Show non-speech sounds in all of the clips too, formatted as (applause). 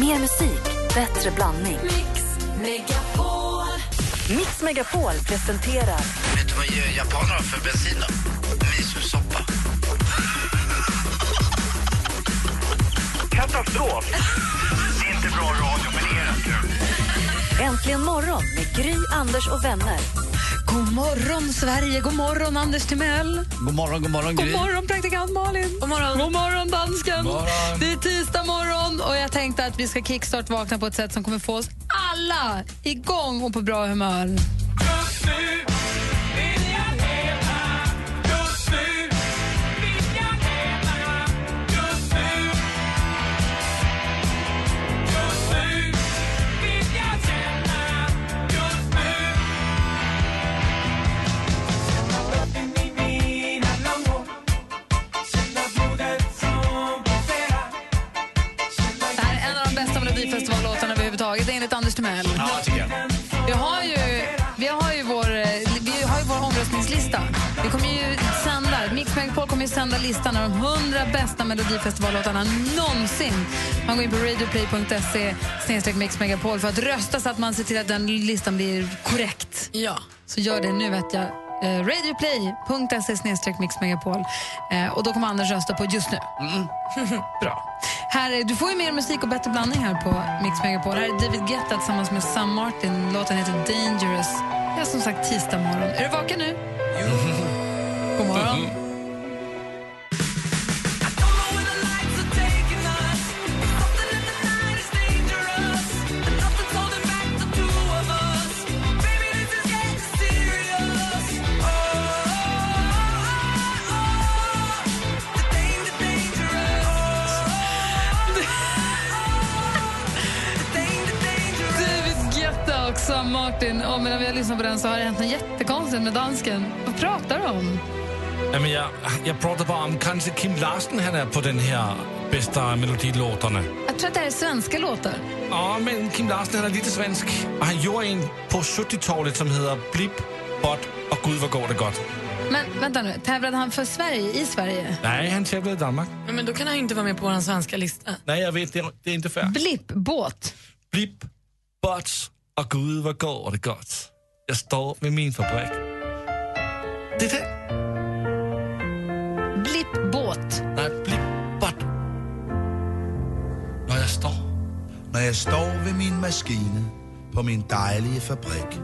Mer musik, bättre blandning. Mix Megapol. Mix Megapol presenterar Vet du vad japaner har för bensin? Misosoppa. Katastrof! Det är inte bra radio, men det är rätt kul. Äntligen morgon med Gry, Anders och vänner. God morgon, Sverige! God morgon, Anders Timell! God morgon, god morgon, God morgon, praktikant Malin! God morgon, God morgon dansken! morgon. Det är tisdag morgon och jag tänkte att vi ska kickstart vakna på ett sätt som kommer få oss alla igång och på bra humör. Sända listan av de 100 bästa Melodifestivallåtarna någonsin. Man går in på radioplay.se snedstreck Mix Megapol för att rösta så att man ser till att den listan blir korrekt. Ja. Så gör det nu vet jag. Eh, radioplay.se snedstreck Mix Megapol. Eh, och då kommer Anders rösta på just nu. (laughs) Bra. Här är, du får ju mer musik och bättre blandning här på Mix Megapol. Här är David Guetta tillsammans med Sam Martin. Låten heter Dangerous. Det är som sagt tisdag morgon. Är du vaken nu? Vi har lyssnat på den så har det hänt något jättekonstigt med dansken. Vad pratar du om? Jamen, jeg, jeg prater bare om, kanskje Kim Larsen han er på den her bedste melodilåterne. Jag tror att det här är svenska låtar. Ja, men Kim Larsen han er lite svensk, han gjorde en på 70-tallet, som hedder Blip, Bot og Gud, hvor går det godt. Men vänta nu, tävlade han för Sverige i Sverige? Nej, han tävlade i Danmark. Men då kan han ju inte vara med på vår svenska lista. Nej, jag vet, det är, det är inte fair. Blipp, båt. Blip, Bot og Gud, hvor går det godt. Jeg står ved min fabrik. Det er det. Blipp, båt. Nej, Blip, Bot. Når jeg står. Når jeg står ved min maskine på min dejlige fabrik,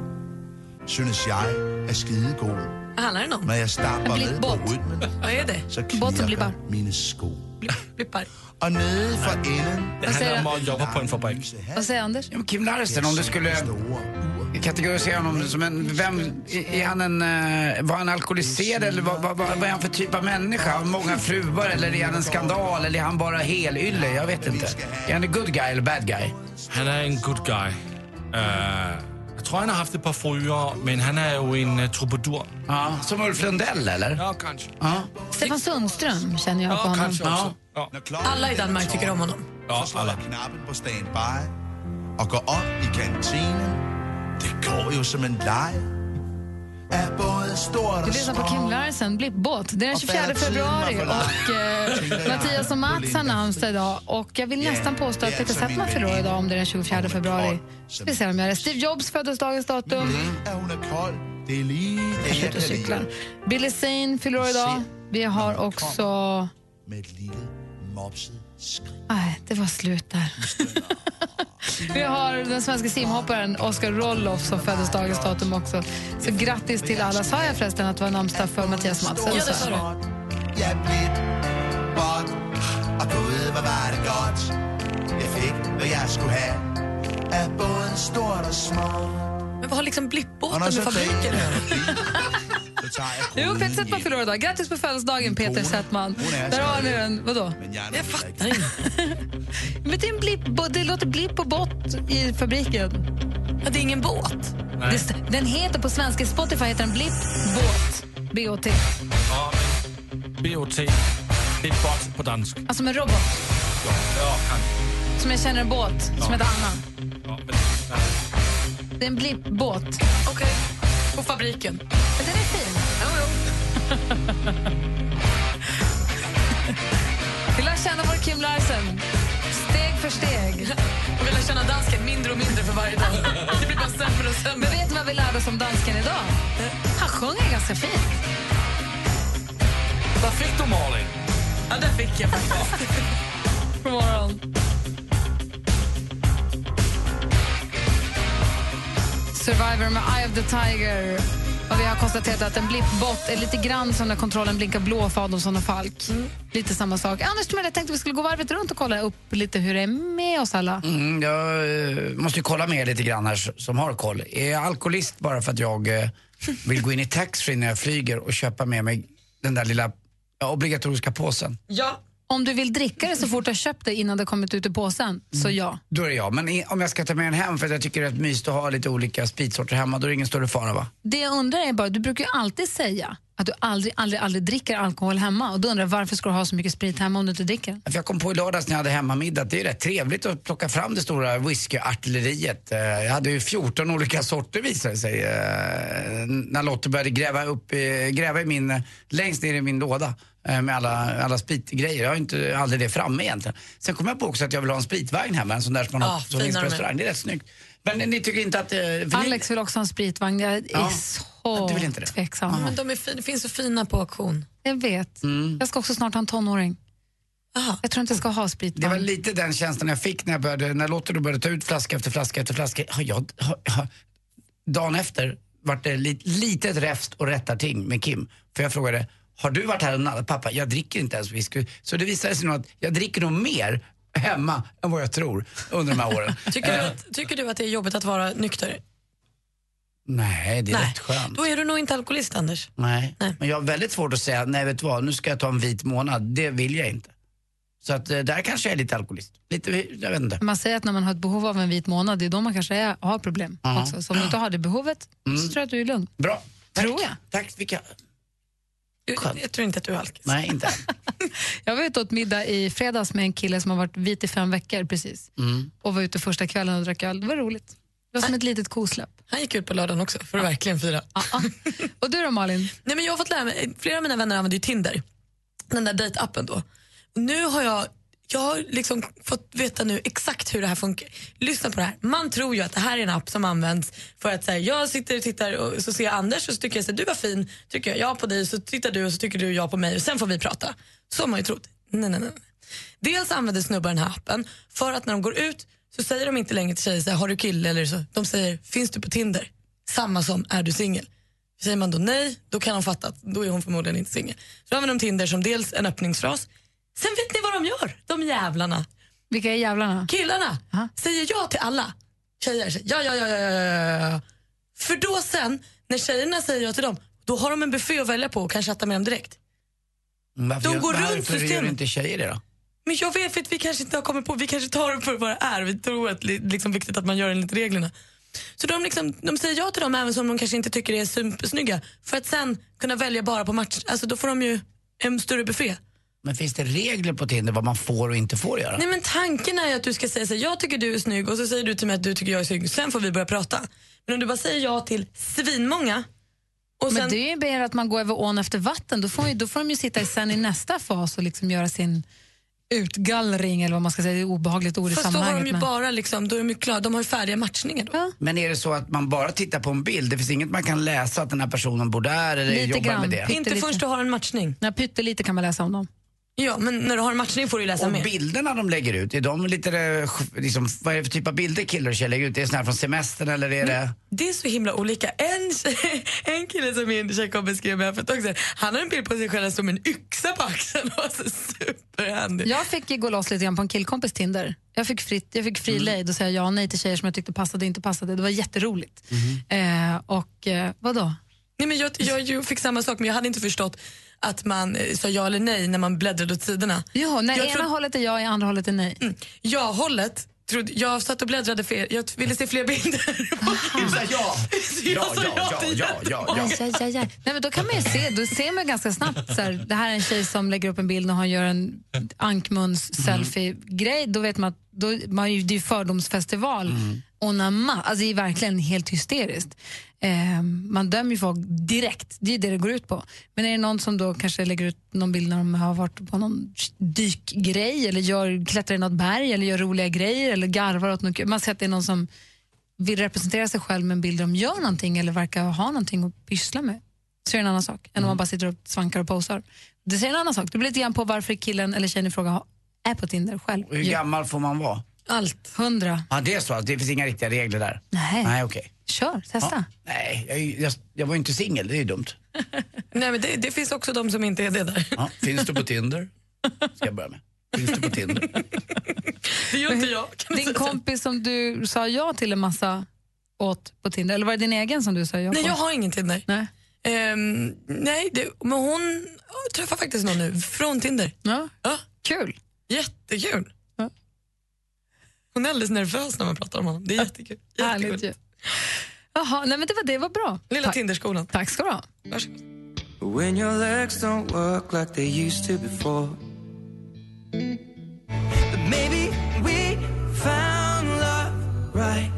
synes jeg er skidegod. Vad handlar den om? Når jeg stamper En med på rytmen, Vad är det? så Båt som blipper. knirker mine sko. Blippar. Og nede for enden, Det säger handler om at jobbe på en fabrik. Vad säger Anders? Kim Larsen, om du skulle. Kategorisera honom som en... Vem, är han en... eh, Var han alkoholiserad eller vad, vad, vad, är han för typ av människa? Har många fruar eller är han en skandal eller är han bara helylle? Jag vet inte. Är han en good guy eller bad guy? Han er en good guy. Uh, jeg tror, han har haft et par fryer, men han er jo en uh, troubadour. Ja, som Ulf Lundell eller? Ja, kanskje. Ja. Stefan Sundström känner jeg på Ja, honom. kanskje også. Ja. Klokken Alla i Danmark tycker om honom. Ja, jeg knappen på standby og går op i kantinen. Det går jo som en stort Du lyssnar på Kim. Larsen, Blippbåt. Det är den 24 februari och eh, Mattias och Mats har namnsdag idag. Och jag vill nästan påstå att Peter Settman fyller år idag om det är den 24 februari. Vi se om jag är. Steve Jobs födelsedagens datum. Det er lige det, Jag är ute och cyklar. Billy Zane fyller år idag. Vi har också... Med lille mopset. Nej, det var slut där. (laughs) Vi har den svenska simhopparen Oskar Rolloff som föddes dagens datum också. Så grattis till alla. Sa jag förresten att det var namnsdag för Mattias? Eller Ja, det sa du. Gud, var det skulle både stort småt. Men vad har liksom blippbåten med fabriken Jo, Peter Settman år idag. Grattis på födelsedagen, Peter Settman. Där har ni den. Vadå? Jag fattar inte. (laughs) Men det, är en blipp, det låter blipp och bott i fabriken. Ja, det är ingen båt. Det Den heter på svenska Spotify heter den Blipp Båt. B-O-T. Ja, men BOT, det er bot på dansk. Alltså med robot. Ja, ja. Som jag känner en båt som heter Anna. Ja, men, nej. Det är en blippbåt. Okej. På fabriken. Men den är fin. (laughs) Vi lär känna vår Kim Larsen. Steg för steg. Och vi lär känna dansken mindre och mindre för varje dag. Det blir bara sämre och sämre. Men vet ni vad vi lärde oss om dansken idag? Han sjunger ganska fint. Där fick du Malin. Ja, det fick jag (laughs) faktiskt. God morgon. Survivor med Eye of the Tiger. Och vi har konstaterat att en blippbot är lite grann som när kontrollen blinkar blå för Adolfsson och Falk. Lite samma sak. Anders Timell, jag tänkte att vi skulle gå varvet runt och kolla upp lite hur det är med oss alla. Mm, jag eh, måste ju kolla med er lite grann här som har koll. Är jag alkoholist bara för att jag eh, vill gå in i taxfree när jag flyger och köpa med mig den där lilla ja, obligatoriska påsen? Ja. Om du vill dricka det så fort du har köpt det innan det kommit ut ur påsen, så ja. Då är det jag. Men i, om jag ska ta med den hem för att jag tycker det är mysigt att ha lite olika spritsorter hemma, då är det ingen större fara va? Det jag undrar är bara, du brukar ju alltid säga att du aldrig, aldrig, aldrig dricker alkohol hemma. Och då undrar jag, varför ska du ha så mycket sprit hemma om du inte dricker? För jag kom på i lördags när jag hade hemmamiddag att det är rätt trevligt att plocka fram det stora whiskyartilleriet. Eh, Jag hade ju 14 olika sorter visade det sig. eh, När Lotte började gräva, upp, gräva i min, längst ner i min låda eh, med alla, alla spritgrejer. Jag har inte aldrig det framme egentligen. Sen kom jag på också att jag vill ha en spritvagn hemma, en sån där som man har Ja, som finns på restaurang. Det är rätt snyggt. Men ni tycker inte att... för ni- Alex vill också ha en spritvagn. Jag är Ja. så Du vill inte det? tveksam. Men de är fin, det finns så fina på auktion. Jag vet. Mm. Jag ska också snart ha en tonåring. Aha. Jag tror inte jag ska ha Det spritvagn. var lite den känslan jag fick när, jag började, när Lotte då började ta ut flaska efter flaska efter flaska. Har jag, har, har, dagen efter vart det li, litet räfst och rättarting med Kim. För jag frågade, har du varit här och nallat? Pappa, jag dricker inte ens whisky. Så det visade sig nog att jag dricker nog mer hemma än vad jag tror under de här åren. Tycker, du att, tycker du att det är jobbigt att vara nykter? Nej, det är Nej. rätt skönt. Då är du nog inte alkoholist, Anders. Nej. Nej. men jag har väldigt svårt att säga, nej vet du vad, nu ska jag ta en vit månad. Det vill jag inte. Så att eh, där kanske jag är lite alkoholist. Lite, jag vet inte. Man säger att när man har ett behov av en vit månad, det är då man kanske är, har problem Ja. också. Så om du inte har det behovet Mm. så tror jag att du är lugn. Bra. Tack. Tror jag. Tack. Vilka... Du, jag tror inte att du är alkis. Nej, inte. (laughs) Jag var ute åt middag i fredags med en kille som har varit vit i fem veckor precis. Mm. Och var ute första kvällen och drack öl. Det var roligt. Det var som ett litet kosläpp. Han gick ut på lördagen också för att verkligen fira. Ah. Och du då Malin? Nej, men jag har fått lära mig, flera av mina vänner använder ju Tinder, den där dejtappen då. Nu har jag, jag har liksom fått veta nu exakt hur det här funkar. Lyssna på det här. Man tror ju att det här är en app som används för att säga jag sitter och tittar och så ser jag Anders och så tycker jag att du var fin, tycker jag ja på dig, så tittar du och så tycker du ja på mig och sen får vi prata. Så har man ju trott. Nej, nej, nej. Dels använder snubbar den här appen för att när de går ut så säger de inte längre till tjejer så här, har du kille eller så. De säger finns du på Tinder? Samma som är du singel? Säger man då nej, då kan de fatta att då är hon förmodligen inte singel. Så använder de Tinder som dels en öppningsfras. Sen vet ni vad de gör, de jävlarna. Vilka är jävlarna? Killarna Aha. säger ja till alla. Tjejer säger ja, ja, ja, ja, ja, ja, ja. För då sen, när tjejerna säger ja till dem, då har de en buffé att välja på och kan chatta med dem direkt. Varför, De gör- går runt varför gör systemet. inte tjejer det då? Men jag vet för att vi kanske inte har kommit på, vi kanske tar det för vad det är. Vi tror att det är liksom viktigt att man gör enligt reglerna. Så de, liksom, de säger ja till dem även som de kanske inte tycker är supersnygga för att sen kunna välja bara på match. Alltså då får de ju en större buffé. Men finns det regler på Tinder vad man får och inte får göra? Nej men tanken är ju att du ska säga så här, jag tycker du är snygg och så säger du till mig att du tycker jag är snygg. Sen får vi börja prata. Men om du bara säger ja till svinmånga och sen... Men det är ju mer att man går över ån efter vatten. Då får, ju, då får de ju sitta i- sen i nästa fas och liksom göra sin utgallring eller vad man ska säga. Det är obehagligt ord i Fast då har sammanhanget. de ju men- bara liksom, då är de ju klara, de har ju färdiga matchningar då. Ja. Men är det så att man bara tittar på en bild? Det finns inget man kan läsa att den här personen bor där eller Lite jobbar grann. med det? Inte lite. förrän du har en matchning. Nej, pyttelite kan man läsa om dem. Ja, men när du har en matchning får du ju läsa Och mer. bilderna de lägger ut, är de lite, eh, liksom, vad är det för typ av bilder killar och tjejer lägger ut? Är det såna här från semestern eller är det... Det är så himla olika. En, tjej- (laughs) en kille som min tjejkompis skrev med för ett tag sedan, han har en bild på sig själv som en yxa på axeln och så superhandy. Jag fick ju gå loss lite grann på en killkompis Tinder. Jag fick, fritt, jag fick fri lejd och säga ja och nej till tjejer som jag tyckte passade och inte passade. Det var jätteroligt. Eh, och eh, vadå? Nej, men jag, jag, jag fick samma sak men jag hade inte förstått att man eh, sa ja eller nej när man bläddrade åt sidorna. Jo, när Jag ena tror- hållet är ja, i andra hållet är nej. Ja-hållet, trodde, jag satt och bläddrade fler, jag ville se fler bilder. (laughs) Ja, ja, sa ja, ja, ja, ja, ja. Aj, aj, aj, aj. Nej, men då kan man ju se, då ser man ganska snabbt så här, det här är en tjej som lägger upp en bild och han gör en ankmuns selfie-grej. Då vet man att då, man, det är ju fördomsfestival Mm. Och namma, alltså det är verkligen helt hysteriskt. Eh, man dömer ju folk direkt, det är det det går ut på. Men är det någon som då kanske lägger ut någon bild när de har varit på någon dykgrej eller gör, klättrar i något berg eller gör roliga grejer eller garvar åt något. Man ser att det är någon som vill representera sig själv med en bild där de gör någonting eller verkar ha någonting att pyssla med. Så är det en annan sak än om man bara sitter och svankar och posar. Det säger en annan sak. Det blir lite grann på varför killen eller tjejen i fråga är på Tinder själv. Hur gammal får man vara? Allt. Hundra. Ja, det är så. att Det finns inga riktiga regler där. Nej. Nej, okej. Kör, testa. Ja. Nej, jag, jag, jag var ju inte singel, det är ju dumt. (laughs) Nej, men det, det finns också de som inte är det där. Ja, finns du på Tinder? Ska jag börja med. Finns du på Tinder? (laughs) Det gör inte jag. Kan Din kompis som du sa ja till en massa åt på Tinder, eller var det din egen som du sa ja på? Nej, jag har ingen Tinder. Nej. Ehm, nej, det, men hon träffar faktiskt någon nu från Tinder. Ja. Ja, Kul. jättekul. Hon är alldeles nervös när man pratar om honom. Det är jättekul. Härligt jättekul. ju. Jaha, nej men det var det var bra. Lilla Tack. Tinderskolan. Tack ska du ha. Varsågod. When your legs don't work like they used to before. Maybe we found love right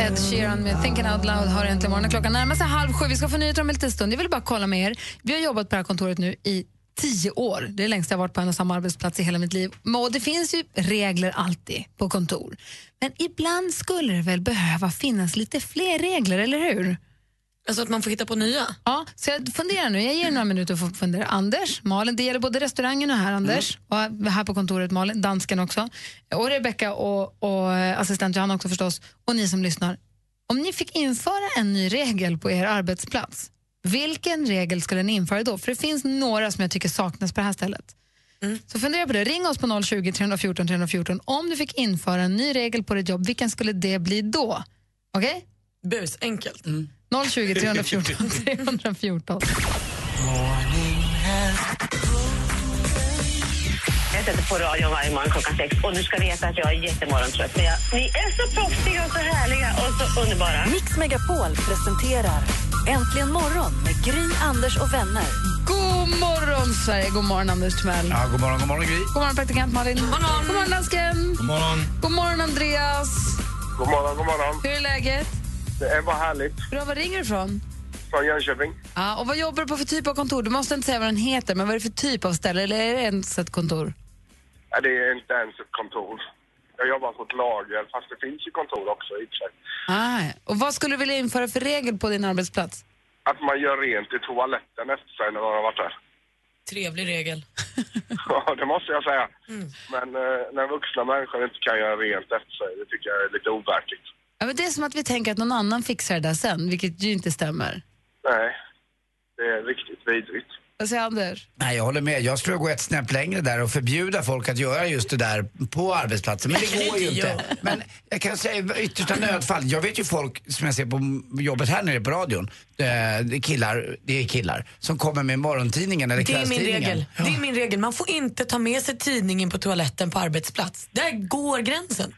Ed Sheeran med Thinking Out Loud har äntligen morgonen. Klockan närmar sig halv sju. Vi ska få nyheter om en liten stund. Jag vill bara kolla med er. Vi har jobbat på det här kontoret nu i tio år. Det är längst jag varit på en och samma arbetsplats i hela mitt liv. Och det finns ju regler alltid på kontor. Men ibland skulle det väl behöva finnas lite fler regler, eller hur? Alltså att man får hitta på nya. Ja, så jag funderar nu. Jag ger er några minuter för att fundera. Anders, Malin, det gäller både restaurangen och här Anders. Och här på kontoret Malin, dansken också. Och Rebecka och, och assistent Johanna också förstås. Och ni som lyssnar. Om ni fick införa en ny regel på er arbetsplats, vilken regel skulle ni införa då? För det finns några som jag tycker saknas på det här stället. Så fundera på det. Ring oss på 020 314 314. Om du fick införa en ny regel på ditt jobb, vilken skulle det bli då? Okej? Bus, enkelt. 020 314 314. Jag sätter på radion varje morgon klockan sex och du ska veta att jag är jättemorgontrött. Men jag, ni är så proffsiga och så härliga och så underbara. Mix Megapol presenterar Äntligen morgon med Gry, Anders och vänner. God morgon, Sverige! God morgon, Anders Timell. Ja, god morgon, god morgon Gry. God morgon, praktikant Malin. God morgon, god morgon dansken. God morgon. God morgon, Andreas. God morgon, god morgon. Hur är läget? Det är bara härligt. Bra, var ringer du ifrån? Från Jönköping. Ja, och vad jobbar du på för typ av kontor? Du måste inte säga vad den heter, men vad är det för typ av ställe? Eller är det ens ett kontor? Ja, det är inte ens ett kontor. Jag jobbar på ett lager, fast det finns ju kontor också i och för sig. Ah, och vad skulle du vilja införa för regel på din arbetsplats? Att man gör rent i toaletten efter sig när man har varit där. Trevlig regel. (laughs) Ja, det måste jag säga. Men eh, när vuxna människor inte kan göra rent efter sig, det tycker jag är lite overkligt. Ja, men det är som att vi tänker att någon annan fixar det där sen, vilket ju inte stämmer. Nej, det är riktigt vidrigt. Vad säger Anders? Nej, jag håller med. Jag skulle gå ett snäpp längre där och förbjuda folk att göra just det där på arbetsplatsen. Men det går ju inte. Men jag kan säga yttersta nödfall. Jag vet ju folk som jag ser på jobbet här nere på radion. Eh, det är killar, det är killar som kommer med morgontidningen eller Det är min kvällstidningen. regel. Det är min regel. Man får inte ta med sig tidningen på toaletten på arbetsplats. Där går gränsen.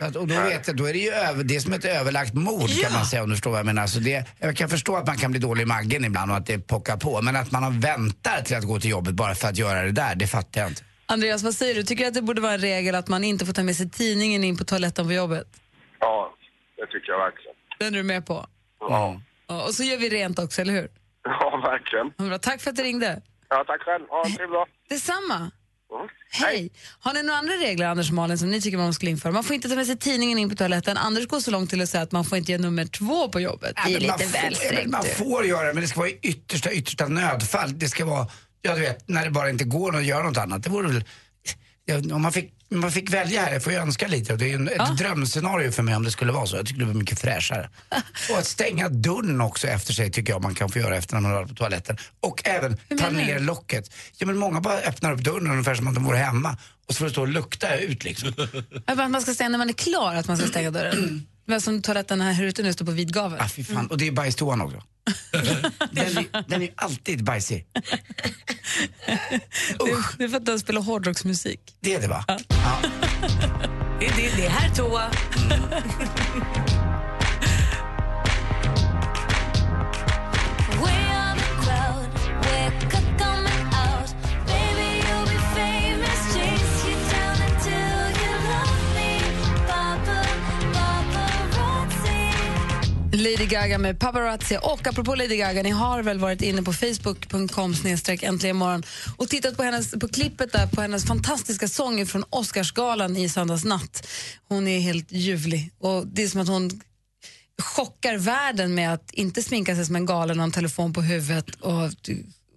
Att, och då, vet jag, då är det ju över, det är som ett överlagt mord Ja. kan man säga om du förstår vad jag menar. Så det, jag kan förstå att man kan bli dålig i magen ibland och att det pockar på. Men att man har väntar till att gå till jobbet bara för att göra det där, det fattar jag inte. Andreas, vad säger du? Tycker du att det borde vara en regel att man inte får ta med sig tidningen in på toaletten på jobbet? Ja, det tycker jag verkligen. Den är du med på? Ja, Ja, och så gör vi rent också, eller hur? ja verkligen. Bra. Tack för att du ringde. Ja, tack själv. Ha en trevlig dag. Detsamma. Hej! Har ni några andra regler, Anders och Malin, som ni tycker man skulle införa? Man får inte ta med sig tidningen in på toaletten. Anders går så långt till att säga att man får inte ge nummer två på jobbet. Det är lite väl strängt. Man får göra det, men det ska vara i yttersta, yttersta nödfall. Det ska vara, ja du vet, när det bara inte går att göra något annat. Det vore väl, ja, om man fick, man fick välja här, jag får ju önska lite. Och det är ju en, ett drömscenario för mig om det skulle vara så. Jag tycker det blir mycket fräschare. (laughs) och att stänga dörren också efter sig tycker jag man kan få göra efter när man har varit på toaletten. Och även ta du? ner locket. Ja men många bara öppnar upp dörren ungefär som att de vore hemma. Och så får det stå och lukta ut liksom. (laughs) Ja, men Man ska stänga när man är klar att man ska stänga dörren. (clears throat) Men som toaletten här ute nu står på vid gavel. Ah, fy fan. Och det är bajstoan också. (laughs) den, är, den är alltid bajsig. (laughs) Det, det är för att du spelar hårdrocksmusik. Det är det va? Ja. (laughs) Det, det, det är här toa. Lady Gaga med paparazzi. Och apropå Lady Gaga, ni har väl varit inne på facebook.com äntligen morgon och tittat på, hennes, på klippet där på hennes fantastiska sång från Oscarsgalan i söndags natt. Hon är helt ljuvlig och det är som att hon chockar världen med att inte sminka sig som en galen och ha en telefon på huvudet och,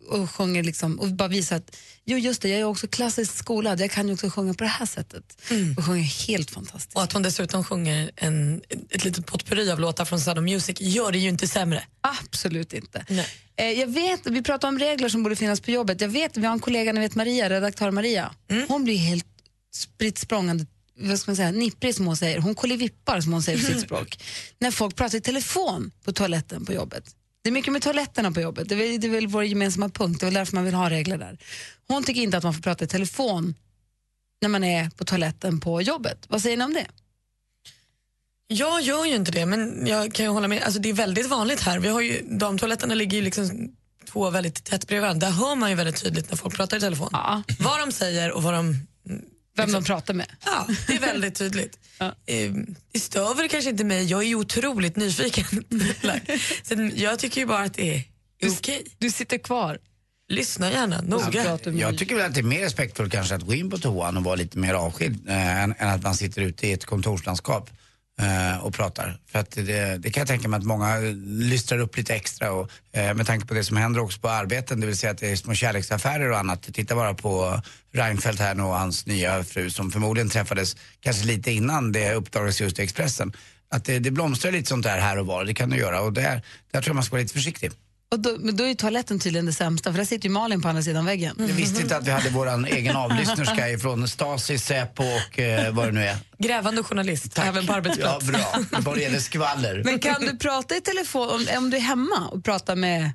och sjunger liksom, och bara visa att jo just det, jag är också klassiskt skolad, jag kan ju också sjunga på det här sättet. Och sjunger helt fantastiskt. Och att hon dessutom sjunger en, ett litet potpurri av låtar från Sound Music gör det ju inte sämre. Absolut inte. Eh, jag vet, vi pratar om regler som borde finnas på jobbet. Jag vet, vi har en kollega, ni vet Maria, redaktör Maria. Hon blir helt spritt språngande vad ska man säga, nipprig som hon säger. Hon kollevippar som hon säger på sitt (laughs) språk. När folk pratar i telefon på toaletten på jobbet. Det är mycket med toaletterna på jobbet. Det är, väl, det är väl vår gemensamma punkt. Det är väl därför man vill ha regler där. Hon tycker inte att man får prata i telefon när man är på toaletten på jobbet. Vad säger ni om det? Jag gör ju inte det, men jag kan ju hålla med. Alltså, det är väldigt vanligt här. Vi har ju, damtoaletterna ligger ju liksom två väldigt tätt bredvid varandra. Där hör man ju väldigt tydligt när folk pratar i telefon. Vad de säger och vad de... Vem de pratar med. Ja, det är väldigt tydligt. Eh, Det stör väl kanske inte mig. Jag är ju otroligt nyfiken. (laughs) Så jag tycker ju bara att det är okej. Du sitter kvar. Lyssna gärna, noga. Jag tycker väl att det är mer respektfullt kanske att gå in på toan och vara lite mer avskild eh, än, än att man sitter ute i ett kontorslandskap Eh, och pratar. För att det, det kan jag tänka mig att många lystrar upp lite extra och eh, med tanke på det som händer också på arbeten, det vill säga att det är små kärleksaffärer och annat. Titta bara på Reinfeldt här nu och hans nya fru som förmodligen träffades kanske lite innan det uppdagades just i Expressen. Att det, det blomstrar lite sånt där här och var, det kan det göra och där, där tror jag man ska vara lite försiktig. Och då, men då är ju toaletten tydligen det sämsta, för där sitter ju Malin på andra sidan väggen. Jag visste inte att vi hade vår (laughs) egen avlyssnerska ifrån Stasi, Säpo och eh, vad det nu är. Grävande journalist, även på Ja, arbetsplats. bra. (laughs) Vad det gäller skvaller. Men kan du prata i telefon, om, om du är hemma och pratar med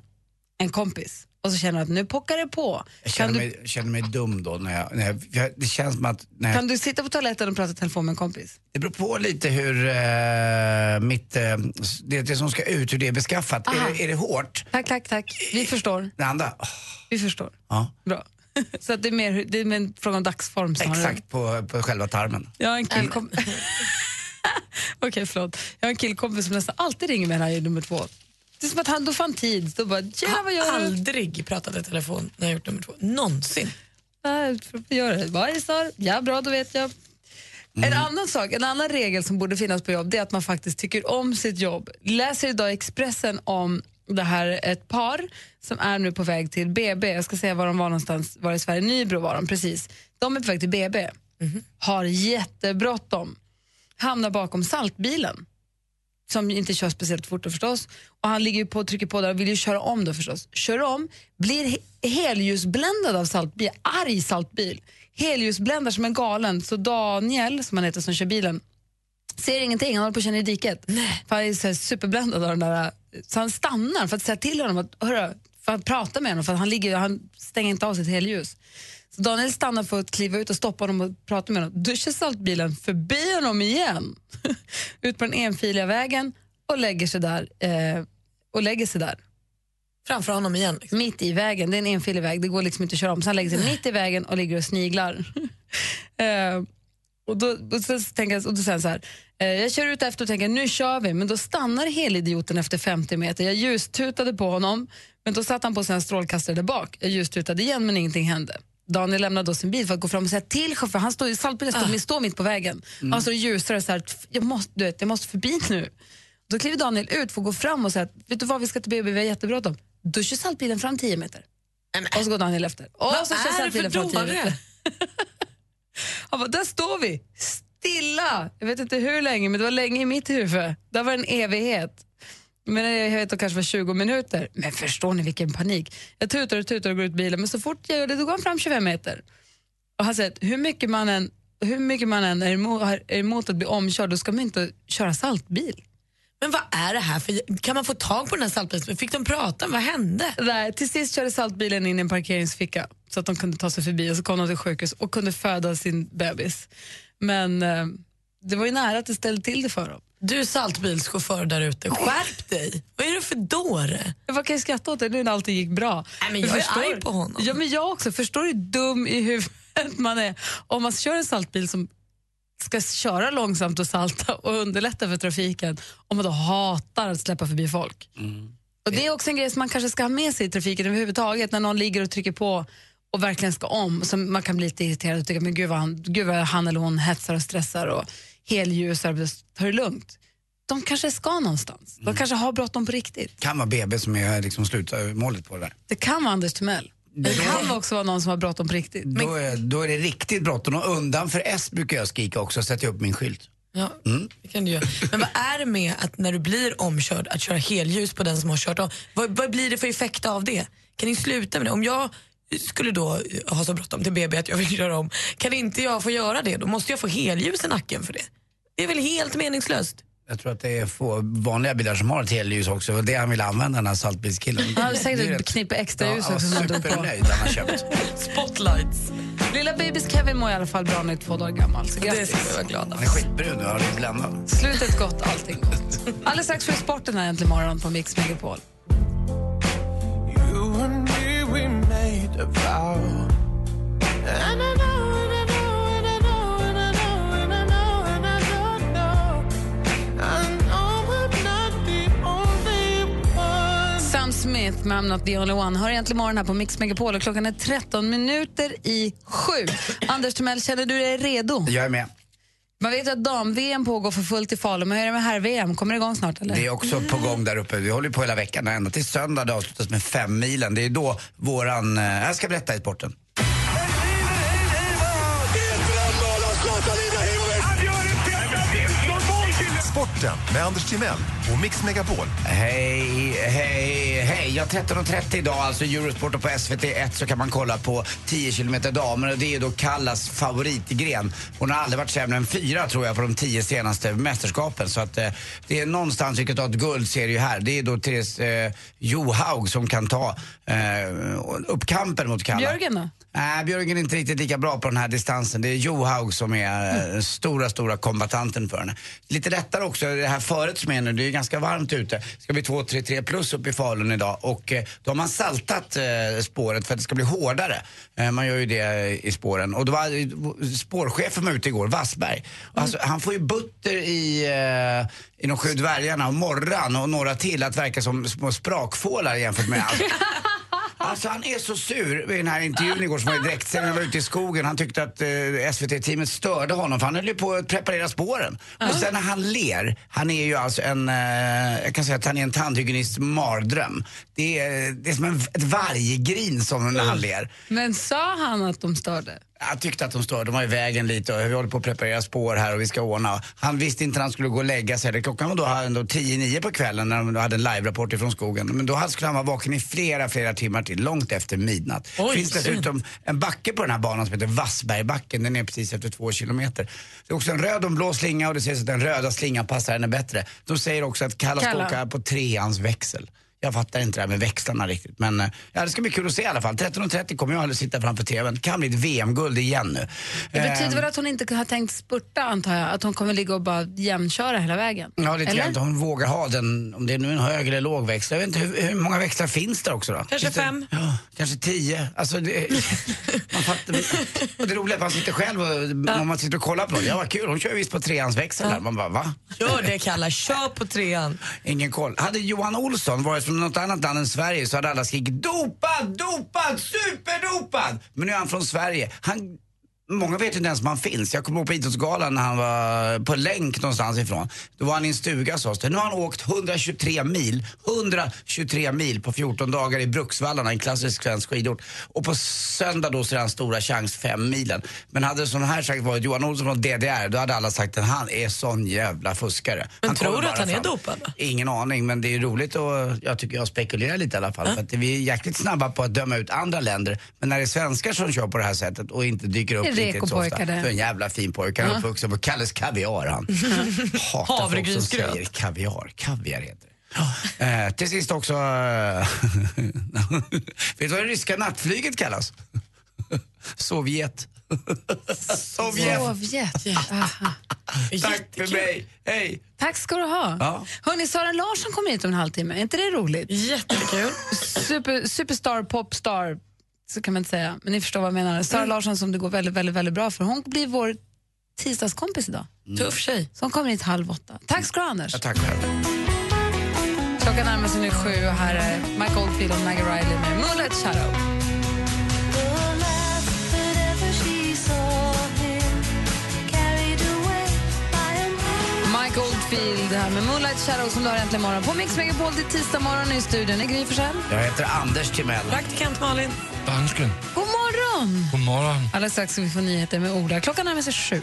en kompis och så känner du att nu pockar det på. Jag Kan känner, du, mig, känner mig dum då när jag, när jag, jag det känns som att när jag, kan du sitta på toaletten och prata i telefon med en kompis? det beror på lite hur eh, mitt, eh, det, det som ska ut, hur det är beskaffat. Aha. Är det, är det hårt? Tack, tack, tack. Vi förstår. Det andra? åh, Vi förstår. ja, Bra. (laughs) Så att det är mer det är en fråga om dagsform snarare. exakt på, på själva tarmen. Jag har en killkompis... (laughs) Okej, förlåt. Jag har en killkompis som nästan alltid ringer mig här i nummer två. Det är som att han då får han tid. Då bara, tjena vad Jag gör har du? aldrig pratat i telefon när jag gjort nummer två. Någonsin. Nej, gör du? Vad är det? Ja, bra, då vet jag. En annan sak, en annan regel som borde finnas på jobb det är att man faktiskt tycker om sitt jobb. Läser idag i Expressen om det här ett par som är nu på väg till BB. Jag ska säga var de var någonstans, var i Sverige, Nybro var de precis. De är på väg till BB, har jättebråttom, hamnar bakom saltbilen som inte kör speciellt fort då förstås. Och han ligger på och trycker på där och vill ju köra om då förstås. Kör om, blir he- helljusbländad av saltbil, arg saltbil. Helljusbländar som en galen. Så Daniel, som han heter som kör bilen, ser ingenting, han håller på att känna i diket. För han är så superbländad av den där. Så han stannar för att säga till honom, att, hörru, för att prata med honom, för han, ligger, han stänger inte av sitt helljus. Så Daniel stannar för att kliva ut och stoppa honom och prata med honom. Då kör saltbilen förbi honom igen, (laughs) ut på den enfiliga vägen och lägger sig där. Eh, och lägger sig där. Framför honom igen. Liksom. Mitt i vägen, det är en enfilig väg, det går liksom inte att köra om. Så han lägger sig mitt i vägen och ligger och sniglar. (laughs) eh, och då, och så tänker jag, och då säger han så här, eh, jag kör ut efter och tänker nu kör vi, men då stannar helidioten efter 50 meter. Jag ljustutade på honom, men då satt han på sina strålkastare där bak. Jag ljustutade igen, men ingenting hände. Daniel lämnade då sin bil för att gå fram och säga till chauffören, han står, saltbilen står, står mitt på vägen. Han står och ljusar och så här, jag måste, du vet, jag måste förbi nu. Då kliver Daniel ut för att gå fram och säga, vet du vad, vi ska till BB, vi har jättebråttom. Då kör saltbilen fram 10 meter. Och så går Daniel efter. Och Vad så kör saltbilen fram 10 dåre? meter. (laughs) Han bara, där står vi, stilla. Jag vet inte hur länge, men det var länge i mitt huvud. Där var en evighet. Men jag vet att det kanske var 20 minuter. Men förstår ni vilken panik? Jag tutar och tutar och går ut bilen, men så fort jag gör det då går han fram 25 meter. Och han säger att hur mycket man än, hur mycket man än är, emot, är emot att bli omkörd, då ska man inte köra saltbil. Men vad är det här för... Kan man få tag på den här saltbilen? Fick de prata? Vad hände? Nej, till sist körde saltbilen in i en parkeringsficka så att de kunde ta sig förbi och så kom de till sjukhus och kunde föda sin bebis. Men eh, det var ju nära att det ställde till det för dem. Du saltbilschaufför där ute, skärp dig! Vad är det för dåre? Vad kan jag skratta åt det nu när allting gick bra? Nej, men jag är arg på honom. Ja, men jag också. Förstår du hur dum i huvudet man är om man kör en saltbil som ska köra långsamt och salta och underlätta för trafiken om man då hatar att släppa förbi folk. Och Det är också en grej som man kanske ska ha med sig i trafiken överhuvudtaget när någon ligger och trycker på och verkligen ska om. Så man kan bli lite irriterad och tycka men gud vad han, gud vad han eller hon hetsar och stressar och helljusar. Ta det lugnt. De kanske ska någonstans. De kanske har bråttom på riktigt. Kan vara BB som är liksom slutmålet på det där. Det kan vara Anders Timell. Det kan också vara någon som har bråttom på riktigt. Då är, då är det riktigt bråttom och undan för S brukar jag skrika också och sätta upp min skylt. Ja, det kan du göra. Men vad är det med att när du blir omkörd att köra helljus på den som har kört om? Vad, vad blir det för effekt av det? Kan ni sluta med det? Om jag skulle då ha så bråttom till BB att jag vill köra om, kan inte jag få göra det? Då måste jag få helljus i nacken för det. Det är väl helt meningslöst? Jag tror att det är få vanliga bilar som har ett helljus också. Det var det han ville använda den här saltbilskillen. Han hade säkert Det ett knippe extra ljus Ja, också han på. supernöjd han har köpt. (laughs) Spotlights. Lilla babys Kevin mår i alla fall bra nu, två dagar gammal. Så Det grattis. ska vi vara glada Han är skitbrun nu, han är bländad. Slutet gott, allting gott. Alldeles strax får vi sporten här äntligen morgon på Mix Megapol. The only one. Sam Smith med I'm not the only one hör egentligen morgon här på Mix Megapol och klockan är 13 minuter i sju. Anders Timell, känner du dig redo? Jag är med. Man vet ju att dam-VM pågår för fullt i Falun, men hur är det med herr-VM? Kommer det igång snart eller? Det är också på gång där uppe. Vi håller ju på hela veckan. Ända till söndag det avslutas med fem milen. Det är då våran... Eh, jag ska berätta i sporten. Sporten med Anders Timell och Mix Megapol. Hej, hej, hej. Ja, 13.30 idag, alltså Eurosport och på SVT1 så kan man kolla på 10 km damer och det är då Kallas favoritgren. Hon har aldrig varit sämre än fyra tror jag på de tio senaste mästerskapen. Så att eh, det är någonstans vi kan ta ett guld ser ju här. Det är då Therese eh, Johaug som kan ta eh, upp kampen mot Kalla. Björgen då? Nej, Björgen är inte riktigt lika bra på den här distansen. Det är Johaug som är eh, den stora, stora kombatanten för henne. Lite lättare också, det här föret som är nu, det är ganska varmt ute. Det ska bli 2-3-3 plus upp i Falun idag och eh, då har man saltat spåret för att det ska bli hårdare. Man gör ju det i spåren. Och då var spårchefen var ute igår, Wassberg. Alltså, han får ju butter i, i de sju dvärgarna och Morran och några till att verka som små sprakfålar jämfört med allt. (laughs) Alltså han är så sur vid den här intervjun igår som var i direktsändning. Han var ute i skogen. Han tyckte att eh, SVT-teamet störde honom för han höll ju på att preparera spåren. Och sen när han ler, han är ju alltså en, eh, jag kan säga att han är en tandhygienists mardröm. Det är, det är som en, ett varggrin som när han ler. Men sa han att de störde? Jag tyckte att de störde, de var i vägen lite och vi håller på att preparera spår här och vi ska ordna. Han visste inte när han skulle gå och lägga sig. Klockan var då ändå 10-9 på kvällen när de hade en live-rapport ifrån skogen. Men då skulle han vara vaken i flera, flera timmar till, långt efter midnatt. Det finns dessutom en backe på den här banan som heter Vassbergbacken. Den är precis efter två kilometer. Det är också en röd och en blå slinga och det sägs att den röda slingan passar henne bättre. De säger också att Kalla ska åka på treans växel. Jag fattar inte det här med växlarna riktigt. Men eh, ja, det ska bli kul att se i alla fall. 13.30 kommer jag att sitta framför TVn. Kan bli ett VM-guld igen nu. Det betyder Eh, väl att hon inte har tänkt spurta antar jag? Att hon kommer ligga och bara jämnköra hela vägen? Ja, lite Eller? grann. Hon vågar ha den, om det är nu en hög eller låg växel. Jag vet inte, hur, hur många växlar finns det också då? Kanske det- fem. Ja, kanske tio. Alltså det, (laughs) man fattar, och det roliga är att man sitter själv och om man sitter och kollar på det. Ja, vad kul, hon kör visst på treans växel där. Man bara, va? Gör det Kalla, kör på trean. Ingen koll. Hade Johan Olsson varit från något annat land än Sverige så hade alla skrikit dopad, dopad, superdopad! Men nu är han från Sverige. Han, många vet inte ens om han finns. Jag kommer ihåg på Idrottsgalan när han var på länk någonstans ifrån. Då var han i en stuga sades det. Nu har han åkt 123 mil, 123 mil på 14 dagar i Bruksvallarna, en klassisk svensk skidort. Och på söndag då så är han stora chans, fem milen. Men hade sån här sagt varit Johan Olsson från DDR, då hade alla sagt att han är sån jävla fuskare. Men Han tror du att han är fram. dopad? då? Ingen aning, men det är roligt och jag tycker jag spekulerar lite i alla fall. För att vi är jäkligt snabba på att döma ut andra länder. Men när det är svenskar som kör på det här sättet och inte dyker upp Ofta. rekopojkar det. Så en jävla fin pojke. Han är uppvuxen på Kalles Kaviar han. Hatar folk som säger kaviar. Kaviar heter det. Eh, till sist också... eh, (laughs) vet du vad det ryska nattflyget kallas? (laughs) (laughs) Sovjet. Sovjet. Sovjet. Aha. Tack för mig. Hej. Tack ska du ha. Ja. Hörni, Sara Larsson kommer hit om en halvtimme. Är inte det roligt? Jättekul. Super, superstar, popstar, så kan man inte säga. Men ni förstår vad jag menar. Sara Larsson som det går väldigt, väldigt, väldigt bra för. Hon blir vår tisdagskompis idag. Tuff tjej. Som kommer hit halv åtta. Tack ska du ha, Anders. Ja, tack själv. Klockan närmar sig nu sju och här är Mike Oldfield och Maggie Riley med Moonlight Shadow. Oldfield här med Moonlight Shadow som du har äntligen morgon på Mix Megapol till tisdag morgon i studion. är Gry Forssell. Jag heter Anders Timell. Praktikant Malin. Dansken. God morgon! God morgon. Alldeles strax ska vi få nyheter med Ola. Klockan närmar sig sju.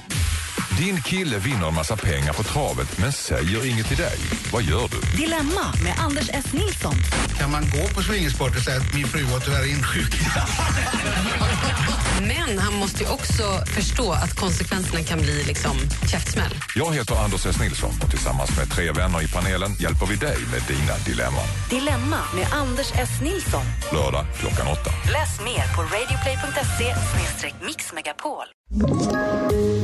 Din kille vinner en massa pengar på travet men säger inget till dig. Vad gör du? Dilemma med Anders S. Nilsson. Kan man gå på swingersport och säga att min fru var tyvärr insjuknad? (laughs) Men han måste ju också förstå att konsekvenserna kan bli liksom käftsmäll. Jag heter Anders S. Nilsson och tillsammans med tre vänner i panelen hjälper vi dig med dina dilemman. Dilemma med Anders S. Nilsson. Lördag klockan åtta. Läs mer på radioplay.se mixmegapol.